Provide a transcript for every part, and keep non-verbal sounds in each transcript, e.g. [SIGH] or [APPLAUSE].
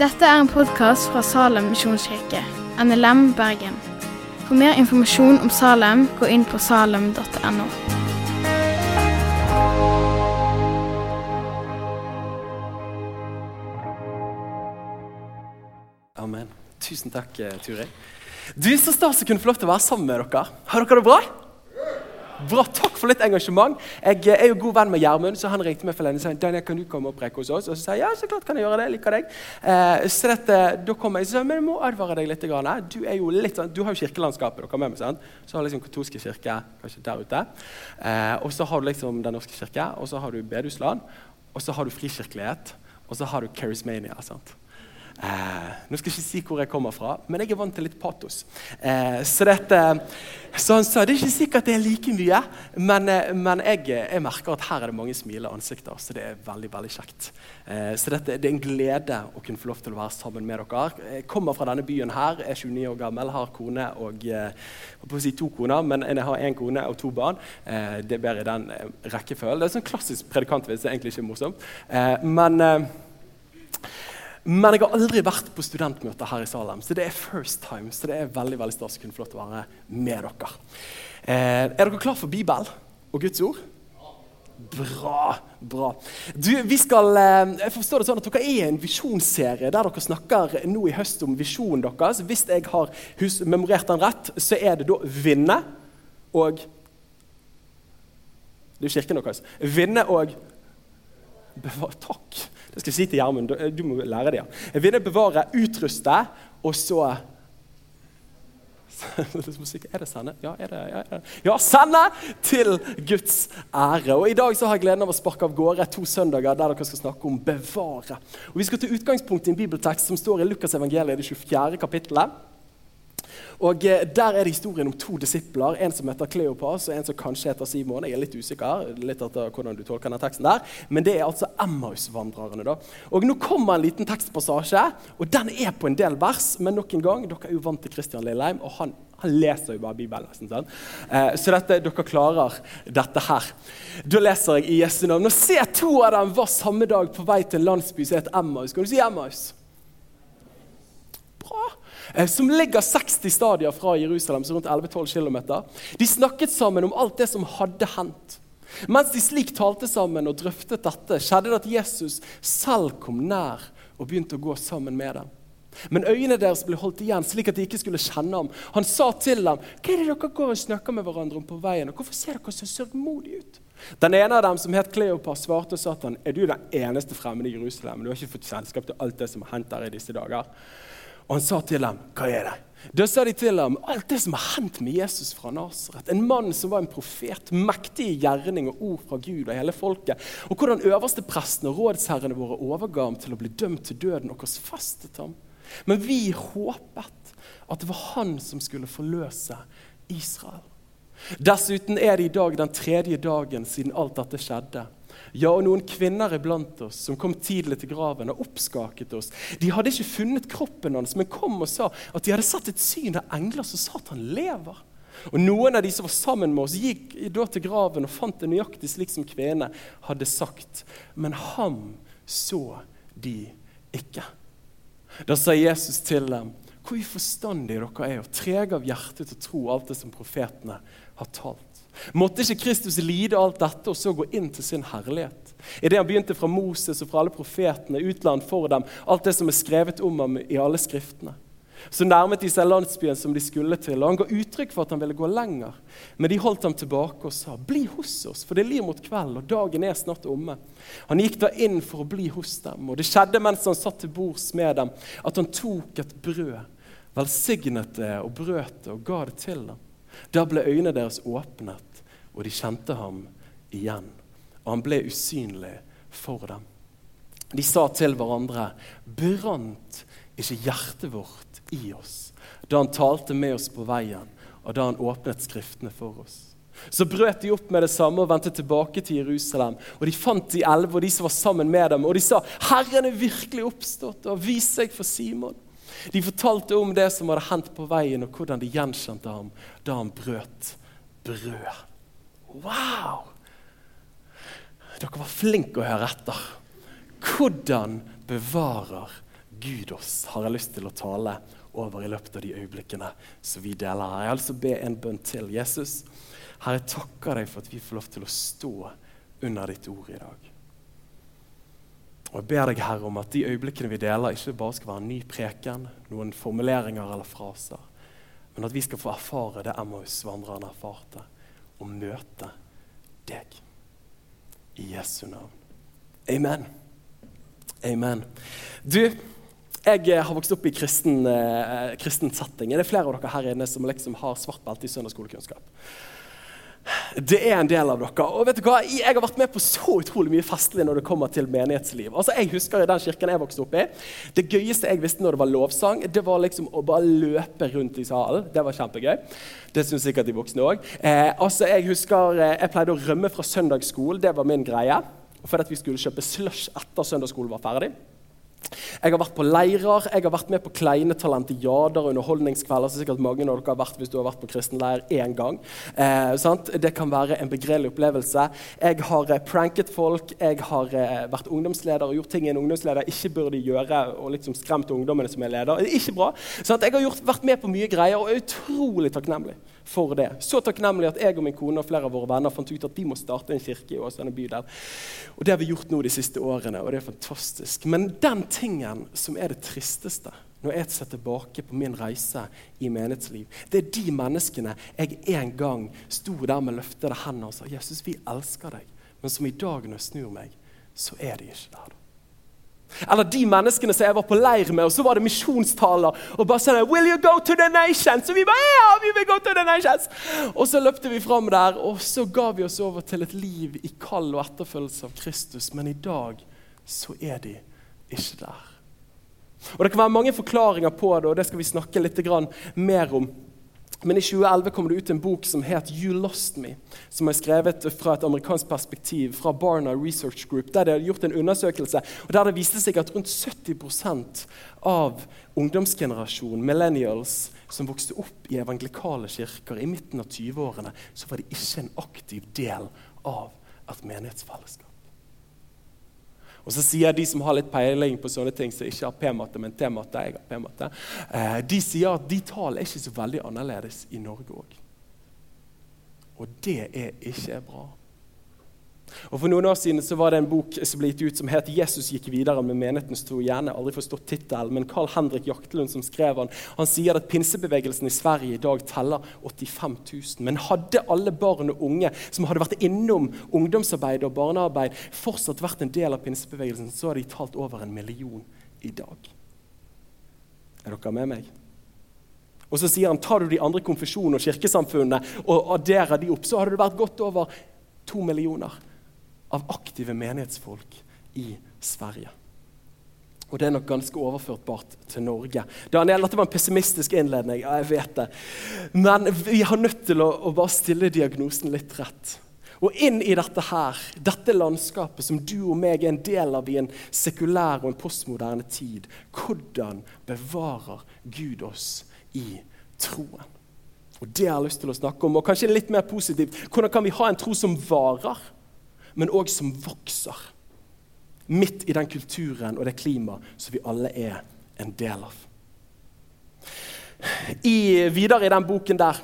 Dette er en podkast fra Salem misjonskirke, NLM Bergen. For mer informasjon om Salem, gå inn på salem.no. Amen. Tusen takk, Turid. Du, Så stas å kunne få lov til å være sammen med dere. Har dere det bra? Bra, Takk for litt engasjement. Jeg eh, er jo god venn med Gjermund, så han ringte meg for lenge sa Daniel, kan du komme og preke hos oss. Og så sa jeg ja, så klart kan jeg gjøre det. liker deg. Eh, så dette, da kom jeg, så men jeg må advare deg litt. Grann. Du er jo litt sånn, du har jo kirkelandskapet dere med meg, sant? Så har liksom katolske kirke kanskje der ute. Eh, og så har du liksom Den norske kirke, og så har du bedehusland, og så har du frikirkelighet, og så har du charismania. sant? Eh, nå skal jeg ikke si hvor jeg kommer fra, men jeg er vant til litt patos. Eh, så, dette, så, han sa det er ikke sikkert det er like mye, men, eh, men jeg, jeg, merker at her er det mange smilende ansikter. Så det er veldig veldig kjekt. Eh, så dette, det er en glede å kunne få lov til å være sammen med dere. Jeg kommer fra denne byen her, er 29 år gammel, har kone og eh, si to koner, men jeg har én kone og to barn. Eh, det er bedre i den rekkefølgen. Det er sånn klassisk predikantvits, det er egentlig ikke morsomt. men men jeg har aldri vært på studentmøte her i Salem, så det er first time. Så det er veldig veldig stas å kunne få lov til å være med dere. Eh, er dere klar for Bibel og Guds ord? Bra. bra. Du, vi skal, eh, jeg forstår det sånn at Dere er i en visjonsserie der dere snakker nå i høst om visjonen deres. Hvis jeg har memorert den rett, så er det da vinne og Det er jo kirken deres. Vinne og Takk. Det skal jeg si til Gjermund. Du må lære det. Ja. Jeg vil bevare, utruste, og så [LAUGHS] Er det sende? Ja, er det, ja, det. ja, sende til Guds ære. Og I dag så har jeg gleden av å sparke av gårde to søndager der dere skal snakke om bevare. Og Vi skal til utgangspunkt i en bibeltekst som står i Lukas evangeliet, det 24. kapittelet. Og eh, Der er det historien om to disipler, en som heter Kleopas og en som kanskje heter Simon. Jeg er litt usikker litt etter hvordan du tolker denne teksten der, men det er altså Emmaus-vandrerne. da. Og Nå kommer en liten tekstpassasje, og den er på en del vers. Men nok en gang, dere er jo vant til Christian Lilleheim, og han, han leser jo bare Bibelen. nesten sånn. Så dette, dere klarer dette her. Da leser jeg i Jesu navn. Nå se to av dem var samme dag på vei til en landsby som het Emmaus. Kan du si Emmaus? Bra. Eh, som ligger 60 stadier fra Jerusalem, så rundt 11-12 km. De snakket sammen om alt det som hadde hendt. Mens de slik talte sammen og drøftet dette, skjedde det at Jesus selv kom nær og begynte å gå sammen med dem. Men øynene deres ble holdt igjen, slik at de ikke skulle kjenne ham. Han sa til dem, 'Hva er det dere går og snakker med hverandre om på veien?' og 'Hvorfor ser dere så sørgmodige ut?' Den ene av dem, som het Kleopas, svarte og sa til ham, 'Er du den eneste fremmede i Jerusalem?' 'Du har ikke fått kjennskap til alt det som har hendt der i disse dager.' Og han sa til dem, 'Hva er det?' Da sa de til ham alt det som har hendt med Jesus fra Nasaret. En mann som var en profet, mektig i gjerning og ord fra Gud og hele folket. Og hvordan øverste presten og rådsherrene våre overga ham til å bli dømt til døden og korsfestet ham. Men vi håpet at det var han som skulle forløse Israel. Dessuten er det i dag den tredje dagen siden alt dette skjedde. Ja, og noen kvinner iblant oss som kom tidlig til graven og oppskaket oss. De hadde ikke funnet kroppen hans, men kom og sa at de hadde sett et syn av engler som sa at han lever. Og Noen av de som var sammen med oss, gikk da til graven og fant det nøyaktig slik som kvenene hadde sagt. Men ham så de ikke. Da sa Jesus til dem, hvor uforstandige dere er, og trege av hjerte til å tro alt det som profetene har talt. Måtte ikke Kristus lide alt dette og så gå inn til sin herlighet? I det han begynte fra Moses og fra alle profetene, utland for dem, alt det som er skrevet om ham i alle skriftene. Så nærmet de seg landsbyen som de skulle til, og han ga uttrykk for at han ville gå lenger. Men de holdt ham tilbake og sa, 'Bli hos oss, for det lir mot kveld, og dagen er snart omme.' Han gikk da inn for å bli hos dem, og det skjedde mens han satt til bords med dem, at han tok et brød, velsignet det og brøt det og ga det til dem. Da ble øynene deres åpnet, og de kjente ham igjen. Og han ble usynlig for dem. De sa til hverandre, brant ikke hjertet vårt i oss da han talte med oss på veien, og da han åpnet Skriftene for oss? Så brøt de opp med det samme og vendte tilbake til Jerusalem. Og De fant de elleve og de som var sammen med dem, og de sa, 'Herren er virkelig oppstått og har vist seg for Simon.' De fortalte om det som hadde hendt på veien, og hvordan de gjenkjente ham da han brøt brød. Wow! Dere var flinke å høre etter. Hvordan bevarer Gud oss, har jeg lyst til å tale over i løpet av de øyeblikkene som vi deler her. Jeg vil altså be en bønn til. Jesus, Herre, jeg takker deg for at vi får lov til å stå under ditt ord i dag. Og Jeg ber deg, Herre, om at de øyeblikkene vi deler, ikke bare skal være en ny preken, noen formuleringer eller fraser, men at vi skal få erfare det Emmaus-vandrerne erfarte, og møte deg. I Jesu navn. Amen. Amen. Du, jeg eh, har vokst opp i kristen, eh, kristen setting. Det er flere av dere her inne som liksom har svart belte i søndagsskolekunnskap. Det er en del av dere. Og vet du hva? Jeg har vært med på så utrolig mye festlig når det kommer til menighetsliv. Altså, jeg husker i den kirken jeg vokste opp i, Det gøyeste jeg visste når det var lovsang, det var liksom å bare løpe rundt i salen. Det var kjempegøy. Det syns sikkert de voksne òg. Eh, altså, jeg husker eh, jeg pleide å rømme fra søndagsskolen. Det var min greie. For at vi skulle kjøpe slush etter søndagsskolen var ferdig. Jeg har vært på leirer, jeg har vært med på kleine talentiader og underholdningskvelder. som sikkert mange av dere har vært hvis du har vært på kristen leir én gang. Eh, det kan være en begredelig opplevelse. Jeg har eh, pranket folk, jeg har eh, vært ungdomsleder og gjort ting en ungdomsleder ikke burde gjøre, og liksom skremt ungdommene som er leder. Er ikke bra. Sant? Jeg har gjort, vært med på mye greier og er utrolig takknemlig for det. Så takknemlig at jeg og min kone og flere av våre venner fant ut at vi må starte en kirke i Åsane bydel. Og Det har vi gjort nå de siste årene, og det er fantastisk. Men den tingen som er det tristeste når jeg ser tilbake på min reise i menighetsliv, det er de menneskene jeg en gang sto der med løftede hender og sa Jesus, vi elsker deg. Men som i dag, når jeg snur meg, så er de ikke der. Eller de menneskene som jeg var på leir med, og så var det misjonstaler. Og bare sånn 'Will you go to the nations?' Og vi bare 'Ja, vi vil go to the nations!' Og så løpte vi fram der, og så ga vi oss over til et liv i kall og etterfølgelse av Kristus. Men i dag så er de ikke der. Og Det kan være mange forklaringer på det, og det skal vi snakke litt mer om. Men i 2011 kom det ut en bok som het 'You Lost Me', som er skrevet fra et amerikansk perspektiv fra Barna Research Group. Der de hadde gjort en undersøkelse og der det viste seg at rundt 70% av ungdomsgenerasjonen, millennials, som vokste opp i evangelikale kirker i midten av 20-årene, så var de ikke en aktiv del av et menighetsfellesskap. Og så sier de som har litt peiling på sånne ting, som ikke har P-matte, men T-matte jeg har P-matte, eh, de sier at de tallene ikke så veldig annerledes i Norge òg. Og det er ikke bra. Og For noen år siden så var det en bok som ble gitt ut som het 'Jesus gikk videre med menighetens tro'. Gjerne aldri forstått tittelen, men Carl Henrik Jaktelund som skrev han, han sier at pinsebevegelsen i Sverige i dag teller 85 000. Men hadde alle barn og unge som hadde vært innom ungdomsarbeid og barnearbeid, fortsatt vært en del av pinsebevegelsen, så hadde de talt over en million i dag. Er dere med meg? Og så sier han tar du de andre konfesjonene og kirkesamfunnene og adderer de opp, så hadde det vært godt over to millioner av aktive menighetsfolk i Sverige. Og det er nok ganske overførtbart til Norge. Daniel, dette var en pessimistisk innledning. ja, jeg vet det. Men vi har nødt til å, å bare stille diagnosen litt rett. Og inn i dette her, dette landskapet som du og meg er en del av i en sekulær og en postmoderne tid, hvordan bevarer Gud oss i troen? Og Det har jeg lyst til å snakke om. Og kanskje litt mer positivt, hvordan kan vi ha en tro som varer? Men òg som vokser. Midt i den kulturen og det klimaet som vi alle er en del av. I, videre i den boken der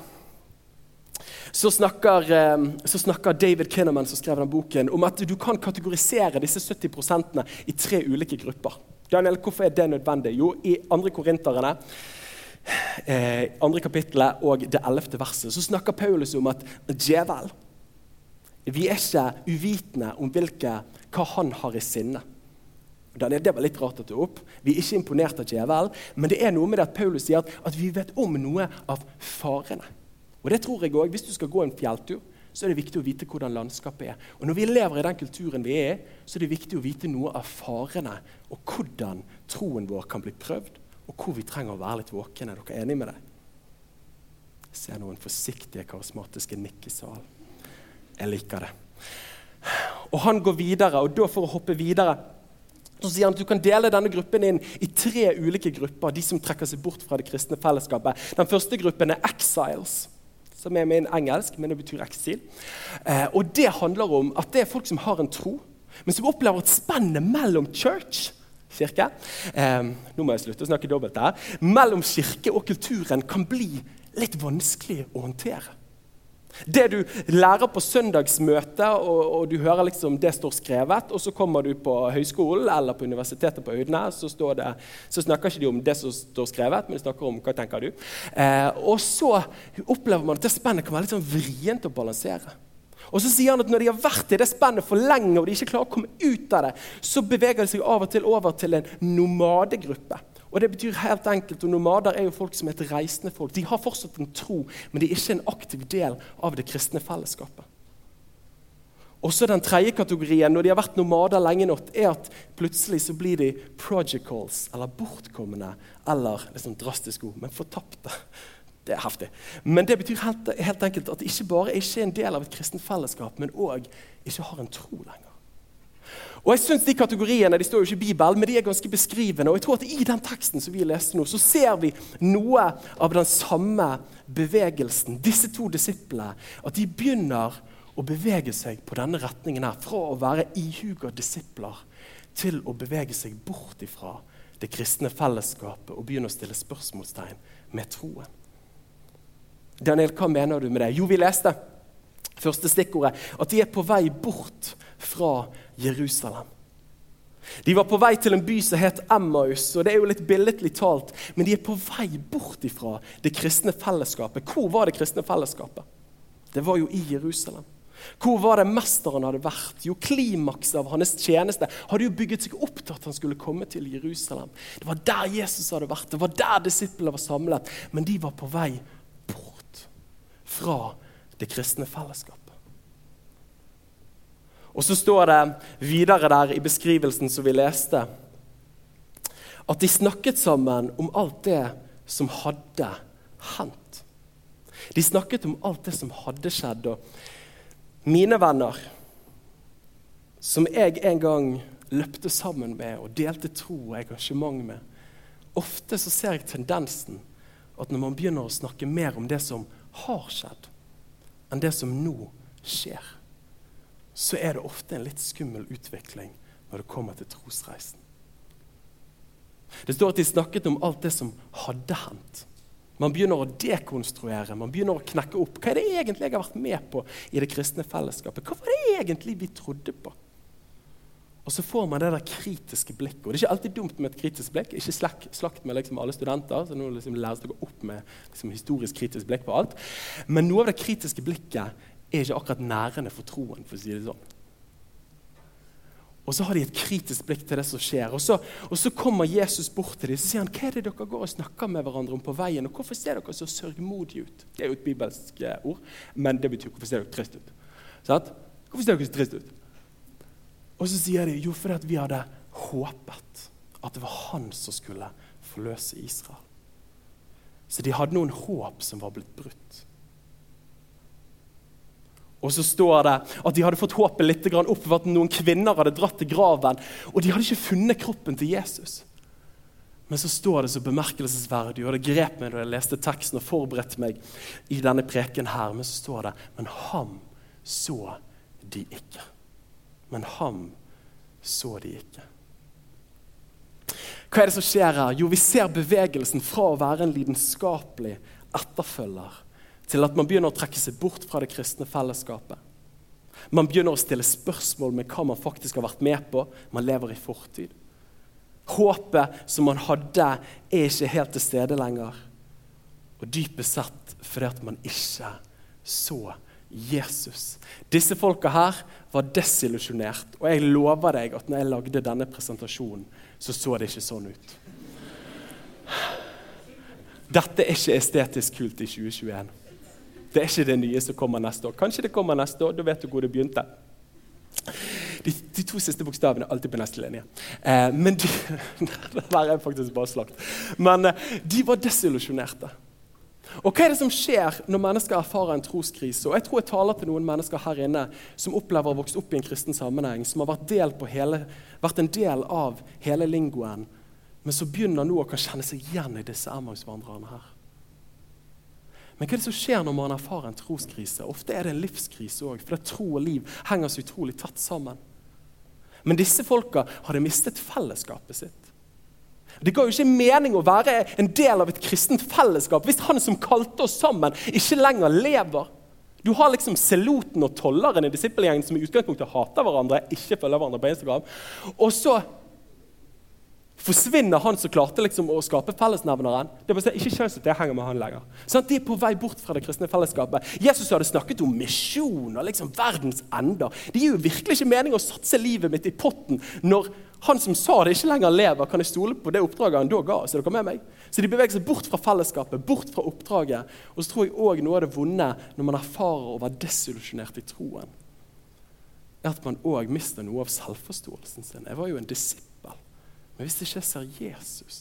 så snakker, eh, så snakker, David Kinnaman som skrev den boken, om at du kan kategorisere disse 70% i tre ulike grupper. Daniel, Hvorfor er det nødvendig? Jo, I andre korinterne, eh, andre kapittelet og det ellevte verset, så snakker Paulus om at djevel vi er ikke uvitende om hvilke, hva han har i sinne. Det var litt rart å ta opp. Vi er ikke imponert av djevelen. Men det er noe med det at Paulus sier at, at vi vet om noe av farene. Og det tror jeg også, Hvis du skal gå en fjelltur, så er det viktig å vite hvordan landskapet er. Og Når vi lever i den kulturen vi er så er det viktig å vite noe av farene, og hvordan troen vår kan bli prøvd, og hvor vi trenger å være litt våkne. Er dere enige med det? Jeg ser noen forsiktige, karismatiske nikk i salen. Jeg liker det. Og han går videre, og da for å hoppe videre så sier han at Du kan dele denne gruppen inn i tre ulike grupper. de som trekker seg bort fra det kristne fellesskapet. Den første gruppen er exiles, som er min engelsk, men det betyr eksil. Eh, og Det handler om at det er folk som har en tro, Men som opplever at spennet mellom church kirke, eh, nå må jeg slutte å snakke dobbelt her, mellom kirke og kulturen kan bli litt vanskelig å håndtere. Det du lærer på søndagsmøtet, og, og, du hører liksom det står skrevet, og så kommer du på høyskolen eller på universitetet på Øydene, så, det, så, snakker ikke de om det som står skrevet, men de snakker om hva tenker du. Eh, og så opplever man at det spennet kan være litt sånn vrient å balansere. Og så sier han at Når de har vært i det spennet for lenge og de ikke klarer å komme ut av det, så beveger de seg av og til over til en nomadegruppe. Og det betyr helt enkelt, og Nomader er jo folk som er et reisende folk. De har fortsatt en tro, men de er ikke en aktiv del av det kristne fellesskapet. Også den tredje kategorien, når de har vært nomader lenge nok, er at plutselig så blir de projecals, eller bortkomne, eller liksom drastisk ord, men fortapte. Det er heftig. Men det betyr helt, helt enkelt at de ikke bare er ikke en del av et kristent fellesskap, men òg ikke har en tro lenger. Og jeg synes De kategoriene de står jo ikke i Bibelen, men de er ganske beskrivende. og jeg tror at I den teksten som vi leste nå, så ser vi noe av den samme bevegelsen. Disse to disiplene at de begynner å bevege seg på denne retningen her, fra å være ihuga disipler til å bevege seg bort ifra det kristne fellesskapet og begynne å stille spørsmålstegn med troen. Daniel, hva mener du med det? Jo, vi leste første stikkordet at de er på vei bort fra Jerusalem. De var på vei til en by som het Emmaus, og det er jo litt billedlig talt, men de er på vei bort ifra det kristne fellesskapet. Hvor var det kristne fellesskapet? Det var jo i Jerusalem. Hvor var det mesteren hadde vært? Jo, Klimakset av hans tjeneste hadde jo bygget seg opp til at han skulle komme til Jerusalem. Det var der Jesus hadde vært, det var der disiplene var samlet. Men de var på vei bort fra det kristne fellesskapet. Og så står det videre der i beskrivelsen som vi leste, at de snakket sammen om alt det som hadde hendt. De snakket om alt det som hadde skjedd. Og mine venner, som jeg en gang løpte sammen med og delte tro og engasjement med Ofte så ser jeg tendensen at når man begynner å snakke mer om det som har skjedd, enn det som nå skjer, så er det ofte en litt skummel utvikling når det kommer til trosreisen. Det står at de snakket om alt det som hadde hendt. Man begynner å dekonstruere, man begynner å knekke opp. Hva er det egentlig jeg har vært med på i det kristne fellesskapet? Hva var det egentlig vi trodde på? Og så får man det der kritiske blikket. Og Det er ikke alltid dumt med et kritisk blikk. Ikke slakt, slakt med liksom alle studenter. så nå liksom læres dere opp med liksom historisk kritisk blikk på alt. Men noe av det kritiske blikket er ikke akkurat nærende for troen, for å si det sånn. Og så har de et kritisk blikk til det som skjer. Og så, og så kommer Jesus bort til dem og sier han, hva er det dere går og snakker med hverandre om på veien. Og hvorfor ser dere så sørgmodige ut? Det er jo et bibelsk eh, ord, men det betyr hvorfor ser dere trist ut. Sånn? Hvorfor ser dere så trist ut? Og så sier de jo fordi vi hadde håpet at det var han som skulle forløse Israel. Så de hadde noen håp som var blitt brutt. Og så står det at de hadde fått håpet litt opp for at noen kvinner hadde dratt til graven. Og de hadde ikke funnet kroppen til Jesus. Men så står det så bemerkelsesverdig, og det grep meg da jeg leste teksten og forberedte meg i denne preken her, men så står det Men ham så de ikke. Men ham så de ikke. Hva er det som skjer her? Jo, vi ser bevegelsen fra å være en lidenskapelig etterfølger til at man begynner å trekke seg bort fra det kristne fellesskapet. Man begynner å stille spørsmål med hva man faktisk har vært med på. Man lever i fortid. Håpet som man hadde, er ikke helt til stede lenger. Og dypest sett fordi at man ikke så Jesus. Disse folka her var desillusjonert, og jeg lover deg at når jeg lagde denne presentasjonen, så så det ikke sånn ut. Dette er ikke estetisk kult i 2021. Det er ikke det nye som kommer neste år. Kanskje det kommer neste år. Da vet du hvor det begynte. De, de to siste bokstavene er alltid på neste linje. Eh, men de, [LAUGHS] Der er faktisk bare slakt. Men eh, de var desillusjonerte. Og Hva er det som skjer når mennesker erfarer en troskrise? Og jeg tror jeg taler til noen mennesker her inne som opplever å vokse opp i en kristen sammenheng, som har vært, del hele, vært en del av hele lingoen, men som begynner nå å kan kjenne seg igjen i disse Emmaus-vandrerne her. Men hva er det som skjer når man erfarer en troskrise? Ofte er det en livskrise òg, for tro og liv henger så utrolig tett sammen. Men disse folka hadde mistet fellesskapet sitt. Det ga jo ikke mening å være en del av et kristent fellesskap hvis han som kalte oss sammen, ikke lenger lever. Du har liksom seloten og tolleren i disippelgjengen som i utgangspunktet hater hverandre, ikke følger hverandre på Instagram. Og så forsvinner han som klarte liksom å skape fellesnevneren. Det vil si, ikke kjønnslitt, jeg henger med han lenger. Sånn, de er på vei bort fra det kristne fellesskapet. Jesus hadde snakket om misjon og liksom verdens ender. Det gir jo virkelig ikke mening å satse livet mitt i potten når han som sa det, ikke lenger lever. Kan jeg stole på det oppdraget han da ga? Så, dere med meg? så de beveger seg bort fra fellesskapet, bort fra oppdraget. Og så tror jeg òg noe av det vonde når man erfarer å være desillusjonert i troen, er at man òg mister noe av selvforståelsen sin. Jeg var jo en disippel. Men hvis ikke jeg ser Jesus,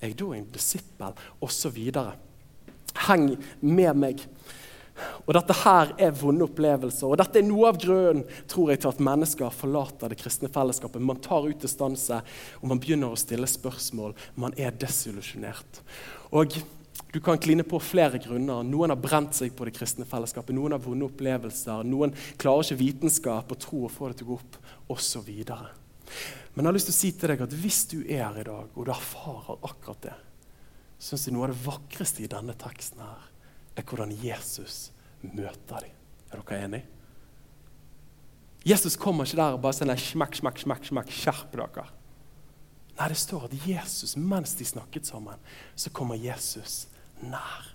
er jeg da en disippel? Osv. Heng med meg. Og Dette her er vonde opplevelser, og dette er noe av grunnen tror jeg, til at mennesker forlater det kristne fellesskapet. Man tar ut distanse, og man begynner å stille spørsmål. Man er desillusjonert. Og Du kan kline på flere grunner. Noen har brent seg på det kristne fellesskapet. Noen har vonde opplevelser. Noen klarer ikke vitenskap og tro å få det til å gå opp, osv. Men jeg har lyst til å si til deg at hvis du er her i dag, og du erfarer akkurat det, syns jeg noe av det vakreste i denne teksten her, er hvordan Jesus møter dem. Er dere enige? Jesus kommer ikke der og bare sier smakk, smakk, smakk, smakk, skjerp dere. Nei, det står at Jesus, mens de snakket sammen, så kommer Jesus nær.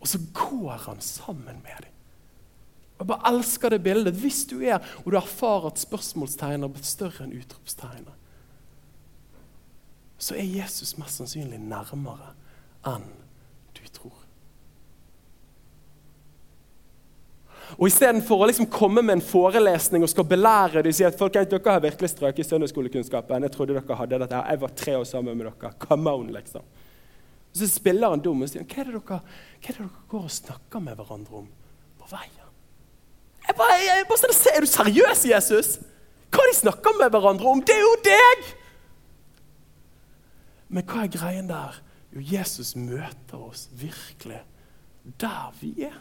Og så går han sammen med dem. Jeg bare elsker det bildet. Hvis du er og du erfarer at spørsmålstegn har blitt større enn utropstegnet, så er Jesus mest sannsynlig nærmere enn du tror. Og Istedenfor å liksom komme med en forelesning og skal belære de, si at folk, dere har virkelig strøket i søndagsskolekunnskapen. Jeg trodde dere hadde dette. Jeg var tre år sammen med dere. Come on, liksom. Så spiller han dum og sier hva er, dere, hva er det dere går og snakker med hverandre om på veien? Jeg bare, jeg bare sånn, Er du seriøs, Jesus? Hva de snakker med hverandre om? Det er jo deg! Men hva er greien der? Jo, Jesus møter oss virkelig der vi er.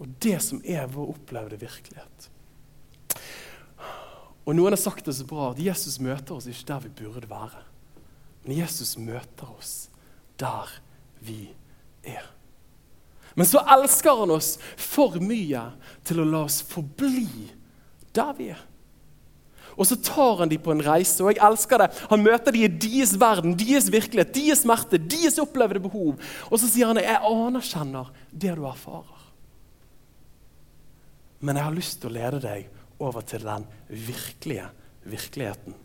Og det som er vår opplevde virkelighet. Og Noen har sagt det så bra at Jesus møter oss ikke der vi burde være. Men Jesus møter oss der vi er. Men så elsker han oss for mye til å la oss forbli der vi er. Og så tar han dem på en reise, og jeg elsker det. Han møter dem i deres verden, deres virkelighet, deres smerte, deres opplevde behov. Og så sier han jeg anerkjenner det du erfarer. Men jeg har lyst til å lede deg over til den virkelige virkeligheten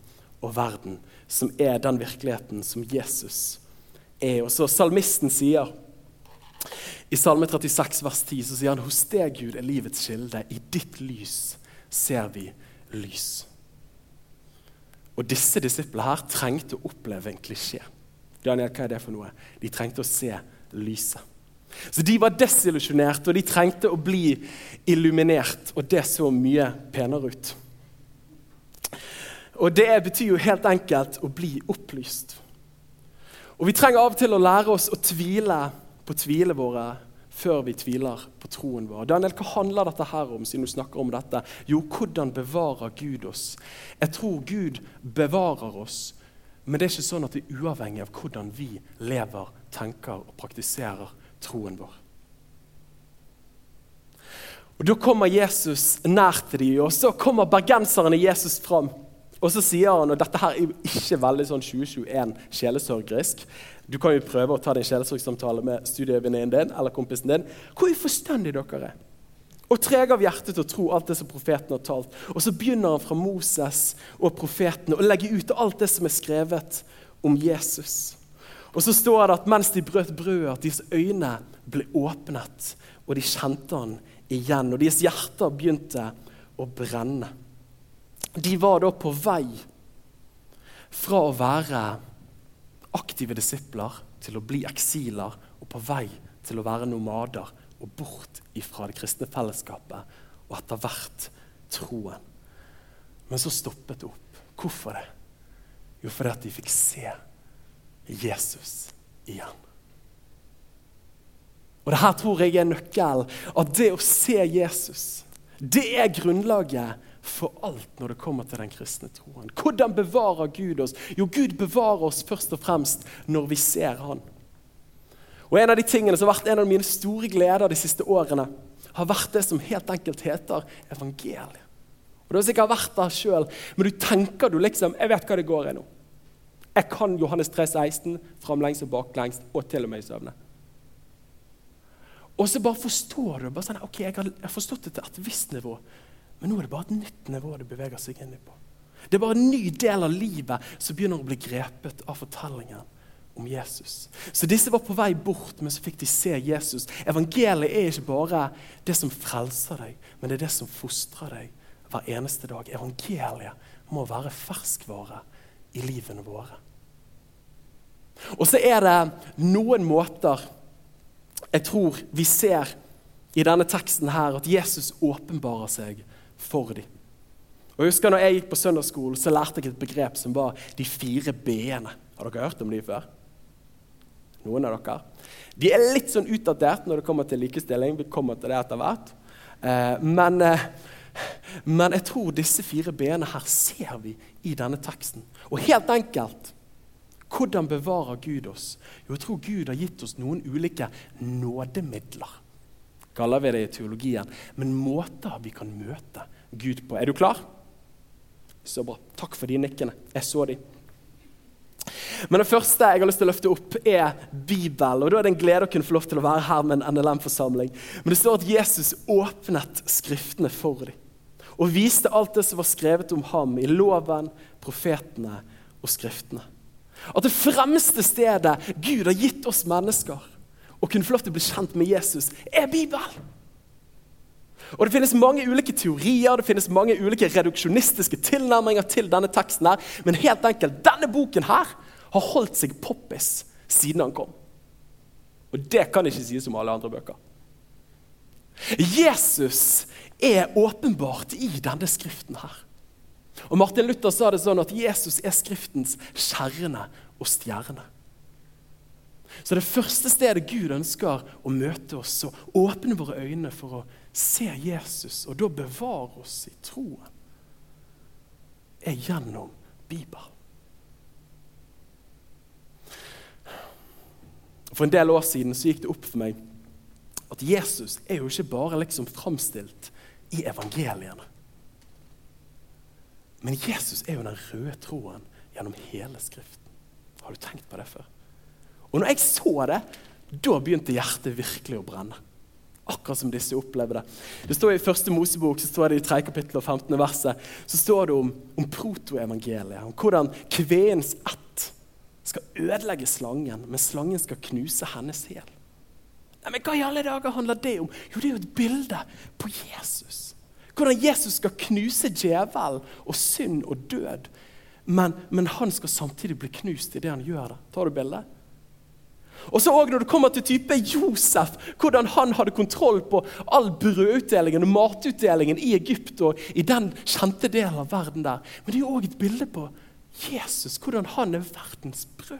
og verden, som er den virkeligheten som Jesus er. Og så Salmisten sier i Salme 36, vers 10 så sier han hos deg, Gud, er livets kilde. I ditt lys ser vi lys. Og disse disiplene her trengte å oppleve en klisjé. Daniel, hva er det for noe? De trengte å se lyset. Så De var desillusjonerte, og de trengte å bli illuminert. Og det så mye penere ut. Og det betyr jo helt enkelt å bli opplyst. Og Vi trenger av og til å lære oss å tvile på tvilene våre før vi tviler på troen vår. Daniel, Hva handler dette her om, siden du snakker om dette? Jo, hvordan bevarer Gud oss? Jeg tror Gud bevarer oss, men det er ikke sånn at det er uavhengig av hvordan vi lever, tenker og praktiserer troen vår. Og Da kommer Jesus nær til dem, og så kommer bergenserne Jesus fram. Og så sier han, og dette her er jo ikke veldig sånn 2021 sjelesorgrisk Du kan jo prøve å ta din sjelesorgsamtale med studievenninnen din eller kompisen din. Hvor uforstendige dere er. Og trege av hjertet til å tro alt det som profeten har talt. Og så begynner han fra Moses og profetene å legge ut alt det som er skrevet om Jesus. Og så står det at mens de brøt brødet, at deres øyne ble åpnet, og de kjente han igjen. Og deres hjerter begynte å brenne. De var da på vei fra å være aktive disipler til å bli eksiler, og på vei til å være nomader og bort ifra det kristne fellesskapet og etter hvert troen. Men så stoppet det opp. Hvorfor det? Jo, fordi at de fikk se Jesus igjen. Og det her tror jeg er nøkkelen. At det å se Jesus, det er grunnlaget for alt når det kommer til den kristne troen. Hvordan bevarer Gud oss? Jo, Gud bevarer oss først og fremst når vi ser Han. Og En av de tingene som har vært en av mine store gleder de siste årene, har vært det som helt enkelt heter evangeliet. Og Du har sikkert vært der sjøl, men du tenker du liksom Jeg vet hva det går i nå. Jeg kan Johannes 3, 16, framlengs og baklengs, og til og med i søvne. Og så bare forstår du bare sånn, ok, jeg har forstått det til et visst nivå, men nå er det bare et nytt nivå det beveger seg inn i på. Det er bare en ny del av livet som begynner å bli grepet av fortellingen om Jesus. Så disse var på vei bort, men så fikk de se Jesus. Evangeliet er ikke bare det som frelser deg, men det er det som fostrer deg hver eneste dag. Evangeliet må være ferskvare i livene våre. Og så er det noen måter jeg tror vi ser i denne teksten her at Jesus åpenbarer seg for dem. Og jeg husker når jeg gikk på søndagsskolen, så lærte jeg et begrep som var de fire b-ene. Har dere hørt om de før? Noen av dere? De er litt sånn utdatert når det kommer til likestilling. Vi kommer til det etter hvert. Eh, men, eh, men jeg tror disse fire b-ene her ser vi i denne teksten. Og helt enkelt hvordan bevarer Gud oss? Jo, jeg tror Gud har gitt oss noen ulike nådemidler. Kaller vi det i teologien. Men måter vi kan møte Gud på. Er du klar? Så bra. Takk for de nikkene. Jeg så de. Men det første jeg har lyst til å løfte opp, er Bibelen. Og Da er det en glede å kunne få lov til å være her med en NLM-forsamling. Men det står at Jesus åpnet Skriftene for dem. Og viste alt det som var skrevet om ham i loven, profetene og Skriftene. At det fremste stedet Gud har gitt oss mennesker å kunne få lov til å bli kjent med Jesus, er Bibelen. Og Det finnes mange ulike teorier det finnes mange ulike reduksjonistiske tilnærminger til denne teksten. her, Men helt enkelt, denne boken her har holdt seg poppis siden han kom. Og det kan ikke sies om alle andre bøker. Jesus er åpenbart i denne skriften her. Og Martin Luther sa det sånn at Jesus er Skriftens kjerne og stjerne. Så det første stedet Gud ønsker å møte oss og åpne våre øyne for å se Jesus, og da bevare oss i troen, er gjennom Bibelen. For en del år siden så gikk det opp for meg at Jesus er jo ikke bare liksom framstilt i evangeliene. Men Jesus er jo den røde troen gjennom hele Skriften. Har du tenkt på det før? Og når jeg så det, da begynte hjertet virkelig å brenne. Akkurat som disse opplevde det. Det står I første Mosebok så står det i 3 kapittel og 15. verset, så står det om, om protoevangeliet. Om hvordan kveens ett skal ødelegge slangen, men slangen skal knuse hennes hæl. Men hva i alle dager handler det om? Jo, det er jo et bilde på Jesus. Hvordan Jesus skal knuse djevel og synd og død. Men, men, han skal samtidig bli knust i det han gjør det. Tar du bildet? Og så også Når det kommer til type Josef, hvordan han hadde kontroll på all brødutdelingen og matutdelingen i Egypt og i den kjente delen av verden der. Men det er òg et bilde på Jesus, hvordan han er verdens brød.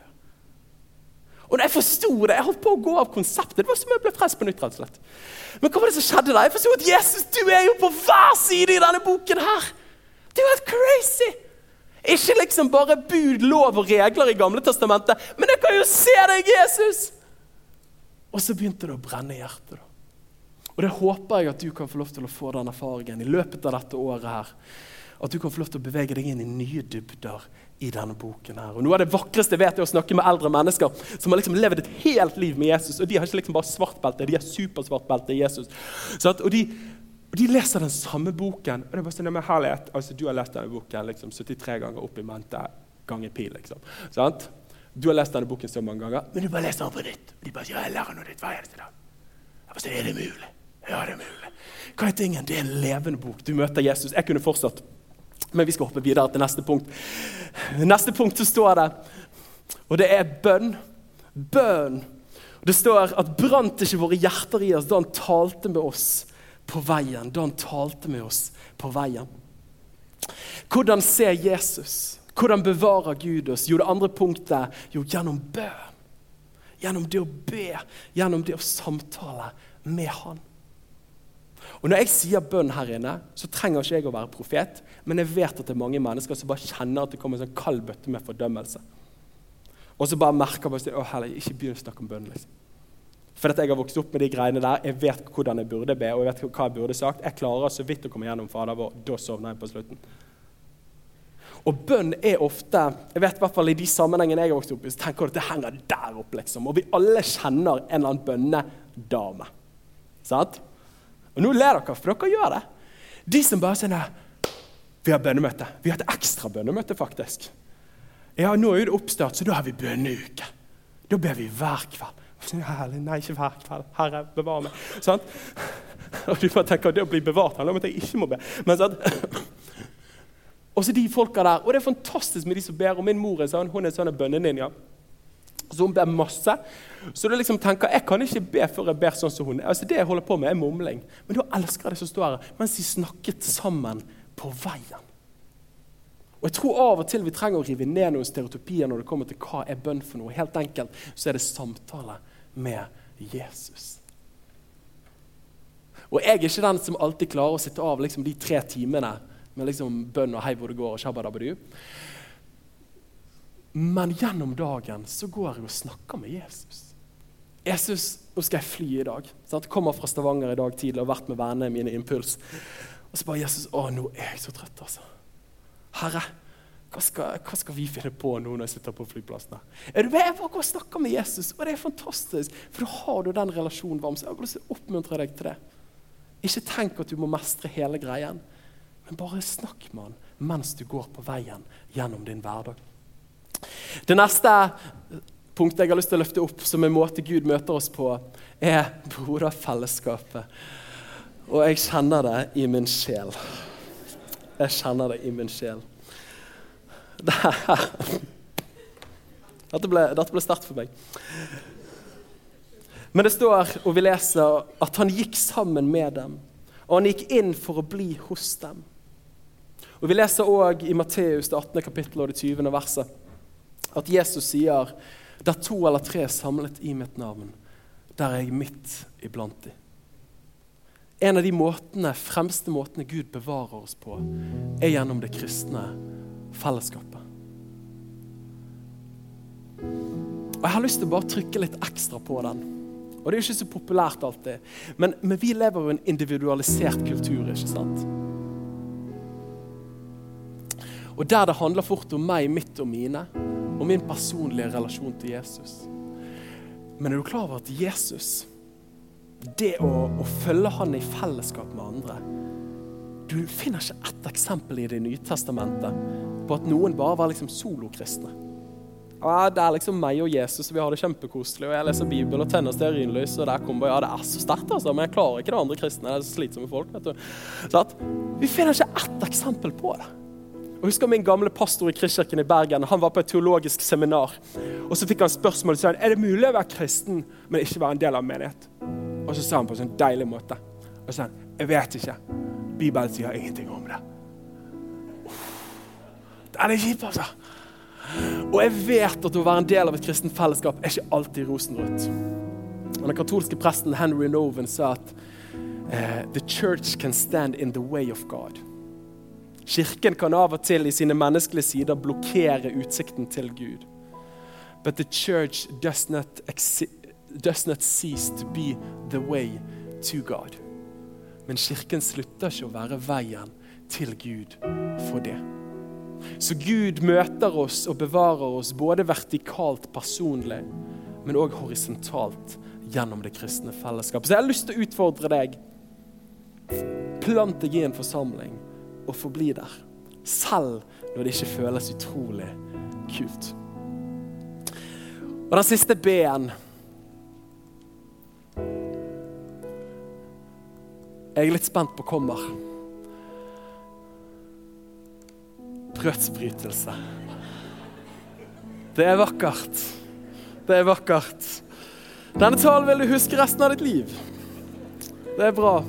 Og når jeg forsto det, jeg holdt på å gå av konseptet. Det var som jeg ble frelst på nytt. rett og slett. Men hva var det som skjedde da? Jeg forsto at Jesus, du er jo på hver side i denne boken her. Det er jo helt crazy! Ikke liksom bare bud, lov og regler i Gamle testamentet, men jeg kan jo se deg, Jesus! Og så begynte det å brenne i hjertet. da. Og det håper jeg at du kan få lov til å få den erfaringen i løpet av dette året her. At du kan få lov til å bevege deg inn i nye dybder i denne boken. her. Og Noe av det vakreste vet jeg å snakke med eldre mennesker som har liksom levd et helt liv med Jesus. Og de har ikke liksom bare svart belte, de har supersvart belte i Jesus. At, og, de, og, de, leser den samme boken. og det er bare sånn, men herlighet, altså Du har lest denne boken liksom 73 ganger opp i mente ganger pi. liksom. Sant? Du har lest denne boken så mange ganger, men du bare leser den på nytt. Og de bare sier, jeg lærer noe nytt hver eneste dag. Jeg bare sier, Er det mulig? Ja, det er mulig. Hva er tingen? Det er en levende bok. Du møter Jesus. Jeg kunne fortsatt men vi skal hoppe videre til neste punkt. Neste punkt så står det, og det er bønn. Bønn. Det står at brant ikke våre hjerter i oss da han talte med oss på veien. Da han talte med oss på veien. Hvordan ser Jesus? Hvordan bevarer Gud oss? Jo, det andre punktet jo gjennom bønn. Gjennom det å be, gjennom det å samtale med Han. Og Når jeg sier bønn her inne, så trenger ikke jeg å være profet, men jeg vet at det er mange mennesker som bare kjenner at det kommer en sånn kald bøtte med fordømmelse. Og så bare merker bare, å heller, ikke begynn å snakke om bønn. liksom. For at jeg har vokst opp med de greiene der. Jeg vet hvordan jeg burde be, og jeg vet hva jeg burde sagt. Jeg klarer så vidt å komme gjennom Fader vår. Da sovner jeg på slutten. Og bønn er ofte jeg vet i hvert fall I de sammenhengene jeg har vokst opp i, så tenker du at det henger der oppe. liksom. Og vi alle kjenner en eller annen bønnedame. Sant? Og nå ler dere, for dere gjør det. De som bare sier Vi har bønnemøte. Vi har et ekstra bønnemøte, faktisk. Ja, Nå er det oppstart, så da har vi bønneuke. Da ber vi hver kveld. Herlig, nei, ikke hver kveld. Herre, bevar meg. Sånn? Og du bare tenker at det å bli bevart handler om at jeg ikke må be. Men sånn? Og så de folka der, og det er fantastisk med de som ber. Og min mor er sånn, hun er sånn bønneninja. Så hun ber masse. Så du liksom tenker jeg kan ikke be før jeg ber sånn som hun. Altså Det jeg holder på med, er mumling. Men da elsker jeg det som står her, mens de snakket sammen på veien. Og jeg tror av og til vi trenger å rive ned noen stereotypier når det kommer til hva er bønn for noe. Helt enkelt så er det samtale med Jesus. Og jeg er ikke den som alltid klarer å sitte av liksom de tre timene med liksom bønn og 'hei, hvor det går' og shabadabadu. Men gjennom dagen så går jeg og snakker med Jesus. Jesus, Nå skal jeg fly i dag. Sant? Kommer fra Stavanger i dag tidlig og har vært med vennene mine i Impuls. Og så bare Jesus, å, nå er jeg så trøtt, altså. Herre, hva skal, hva skal, vi finne på nå når jeg sitter på flyplassen? Er du med? Jeg bare går og snakker med Jesus, og det er fantastisk. For da har du den relasjonen varm. Så jeg å oppmuntre deg til det. Ikke tenk at du må mestre hele greien, men bare snakk med han mens du går på veien gjennom din hverdag. Det neste punktet jeg har lyst til å løfte opp som en måte Gud møter oss på, er broderfellesskapet. Og jeg kjenner det i min sjel. Jeg kjenner det i min sjel. [LAUGHS] Dette ble, dette ble sterkt for meg. Men det står, og vi leser, at han gikk sammen med dem. Og han gikk inn for å bli hos dem. Og Vi leser òg i Matteus det 18. kapittel og det 20. verset at Jesus sier der to eller tre er samlet i mitt navn, der er jeg midt iblant dem. En av de måtene, fremste måtene Gud bevarer oss på, er gjennom det kristne fellesskapet. Og Jeg har lyst til å bare trykke litt ekstra på den. Og Det er jo ikke så populært alltid, men, men vi lever jo i en individualisert kultur. ikke sant? Og der det handler fort om meg, mitt og mine, og min personlige relasjon til Jesus. Men er du klar over at Jesus, det å, å følge han i fellesskap med andre Du finner ikke ett eksempel i Det nye testamentet på at noen bare var liksom solokristne. Ja, det er liksom meg og Jesus, og vi har det kjempekoselig. Og jeg leser Bibel og tenner stearinlys, og der kommer Ja, det er så sterkt, altså, men jeg klarer ikke det andre kristne. Det er så slitsomme folk. vet du. Så at, vi finner ikke ett eksempel på det. Og husker Min gamle pastor i Kristkirken i Bergen han var på et teologisk seminar. og Så fikk han spørsmål sa han, er det mulig å være kristen, men ikke være en del av menighet. Og Så sa han på en sånn deilig måte og sa han, jeg vet ikke. Bibelen sier ingenting om det. Den er kjip, altså. Og jeg vet at å være en del av et kristent fellesskap er ikke alltid rosenrødt. Den katolske presten Henry Noven sa at uh, The church can stand in the way of God. Kirken kan av og til i sine menneskelige sider blokkere utsikten til Gud. But the church does not, does not cease to be the way to God. Men kirken slutter ikke å være veien til Gud for det. Så Gud møter oss og bevarer oss både vertikalt personlig, men òg horisontalt gjennom det kristne fellesskapet. Så jeg har lyst til å utfordre deg. Plant deg i en forsamling og forbli der. Selv når det ikke føles utrolig kult. Og den siste B-en Jeg er litt spent på kommer. Brødsbrytelse. Det er vakkert. Det er vakkert. Denne talen vil du huske resten av ditt liv. Det er bra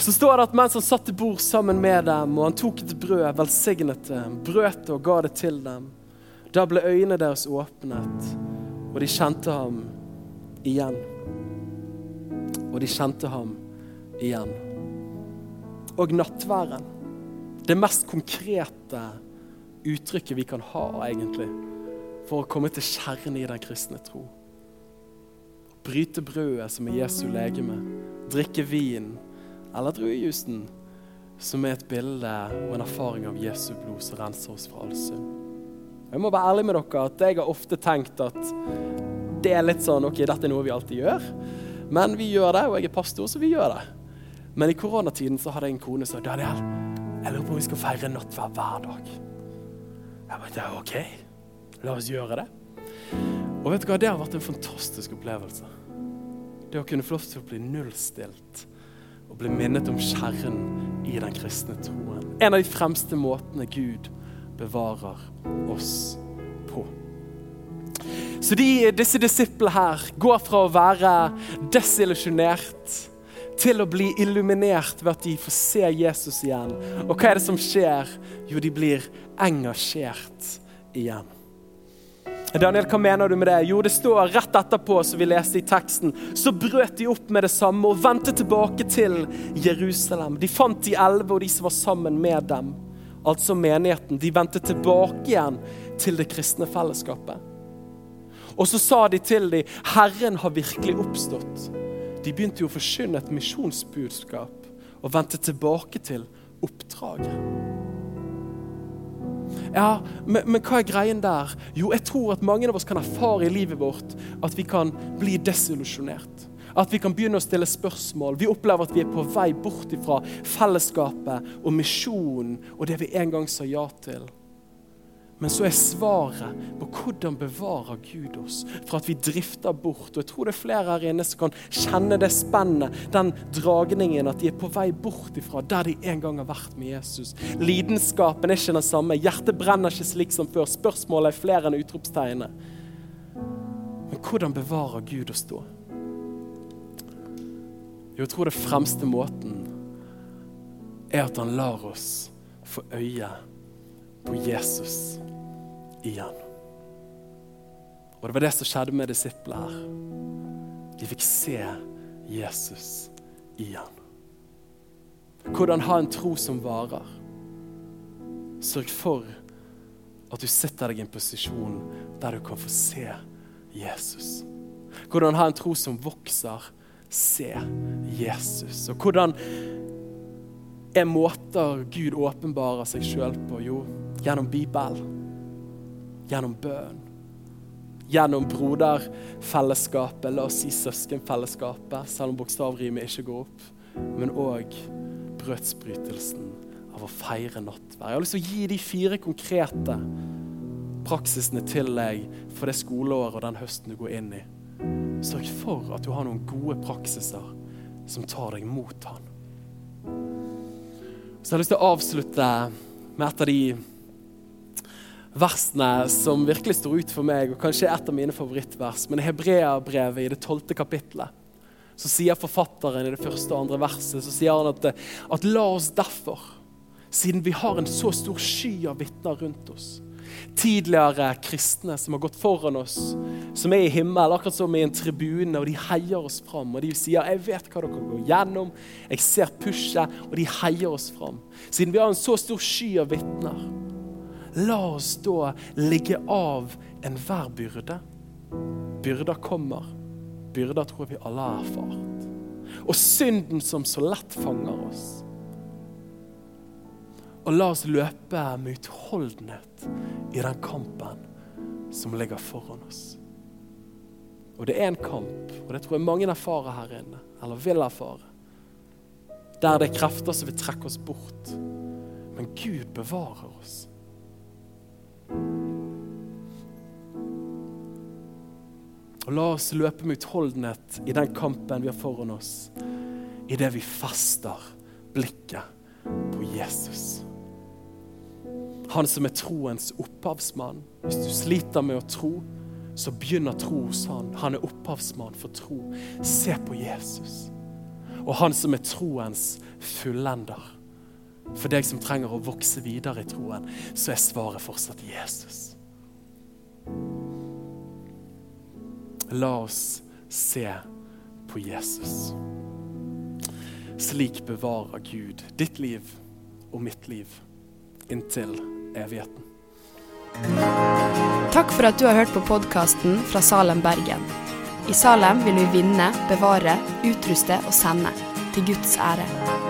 så står det at mens han satt til bord sammen med dem, og han tok et brød, velsignet det, brøt det og ga det til dem, da ble øynene deres åpnet, og de kjente ham igjen. Og de kjente ham igjen. Og nattværen. Det mest konkrete uttrykket vi kan ha, egentlig, for å komme til kjernen i den kristne tro. Bryte brødet som er Jesu legeme, drikke vin eller druejusen som er et bilde og en erfaring av Jesu blod som renser oss fra all synd. Jeg må være ærlig med dere at jeg har ofte tenkt at det er litt sånn OK, dette er noe vi alltid gjør. Men vi gjør det, og jeg er pastor, så vi gjør det. Men i koronatiden så hadde jeg en kone som sa Daniel, jeg lurer på om vi skal feire nattverd hver dag. Jeg bare, det er OK, la oss gjøre det. Og vet du hva, det har vært en fantastisk opplevelse. Det å kunne få lov til å bli nullstilt og bli minnet om kjernen i den kristne troen. En av de fremste måtene Gud bevarer oss på. Så de, disse disiplene her går fra å være desillusjonert til å bli illuminert ved at de får se Jesus igjen. Og hva er det som skjer? Jo, de blir engasjert igjen. Daniel, hva mener du med det? Jo, det står rett etterpå, som vi leste i teksten, så brøt de opp med det samme og vendte tilbake til Jerusalem. De fant de elleve og de som var sammen med dem, altså menigheten. De vendte tilbake igjen til det kristne fellesskapet. Og så sa de til dem, Herren har virkelig oppstått. De begynte jo å forkynne et misjonsbudskap og vendte tilbake til oppdraget. Ja, men, men, hva er greien der? Jo, jeg tror at mange av oss kan erfare i livet vårt at vi kan bli desillusjonert. At vi kan begynne å stille spørsmål. Vi opplever at vi er på vei bort ifra fellesskapet og misjonen og det vi en gang sa ja til. Men så er svaret på hvordan bevarer Gud oss fra at vi drifter bort. Og jeg tror det er flere her inne som kan kjenne det spennet, den dragningen, at de er på vei bort ifra der de en gang har vært med Jesus. Lidenskapen er ikke den samme. Hjertet brenner ikke slik som før. Spørsmålet er flere enn utropstegnet. Men hvordan bevarer Gud oss da? Jo, jeg tror det fremste måten er at han lar oss få øye på Jesus igjen. Og det var det som skjedde med disiplene her. De fikk se Jesus igjen. Hvordan ha en tro som varer. Sørg for at du setter deg i en posisjon der du kan få se Jesus. Hvordan ha en tro som vokser. Se Jesus. Og hvordan er måter Gud åpenbarer seg sjøl på? Jo, gjennom Bibelen gjennom bønn. Gjennom broderfellesskapet, la oss si søskenfellesskapet, selv om bokstavrimet ikke går opp. Men òg brødsbrytelsen av å feire nattverd. Jeg har lyst til å gi de fire konkrete praksisene til deg for det skoleåret og den høsten du går inn i. Sørg for at du har noen gode praksiser som tar deg mot han. Så jeg har lyst til å avslutte med et av de versene som virkelig står ut for meg, og kanskje et av mine favorittvers, men Hebreabrevet i det tolvte kapittelet så sier forfatteren i det første og andre verset så sier han at, at la oss derfor, siden vi har en så stor sky av vitner rundt oss, tidligere kristne som har gått foran oss, som er i himmel, akkurat som i en tribune, og de heier oss fram. Og de sier 'Jeg vet hva dere går gjennom, jeg ser pushet', og de heier oss fram. Siden vi har en så stor sky av vitner, La oss da ligge av enhver byrde. Byrder kommer. Byrder tror jeg vi alle har erfart. Og synden som så lett fanger oss. Og la oss løpe med utholdenhet i den kampen som ligger foran oss. Og det er en kamp, og det tror jeg mange erfarer her inne, eller vil erfare. Der det er krefter som vil trekke oss bort. Men Gud bevarer oss. Og la oss løpe med utholdenhet i den kampen vi har foran oss, idet vi fester blikket på Jesus. Han som er troens opphavsmann. Hvis du sliter med å tro, så begynner tro hos han. Han er opphavsmann for tro. Se på Jesus. Og han som er troens fullender. For deg som trenger å vokse videre i troen, så er svaret fortsatt Jesus. La oss se på Jesus. Slik bevarer Gud ditt liv og mitt liv inntil evigheten. Takk for at du har hørt på podkasten fra Salem, Bergen. I Salem vil vi vinne, bevare, utruste og sende. Til Guds ære.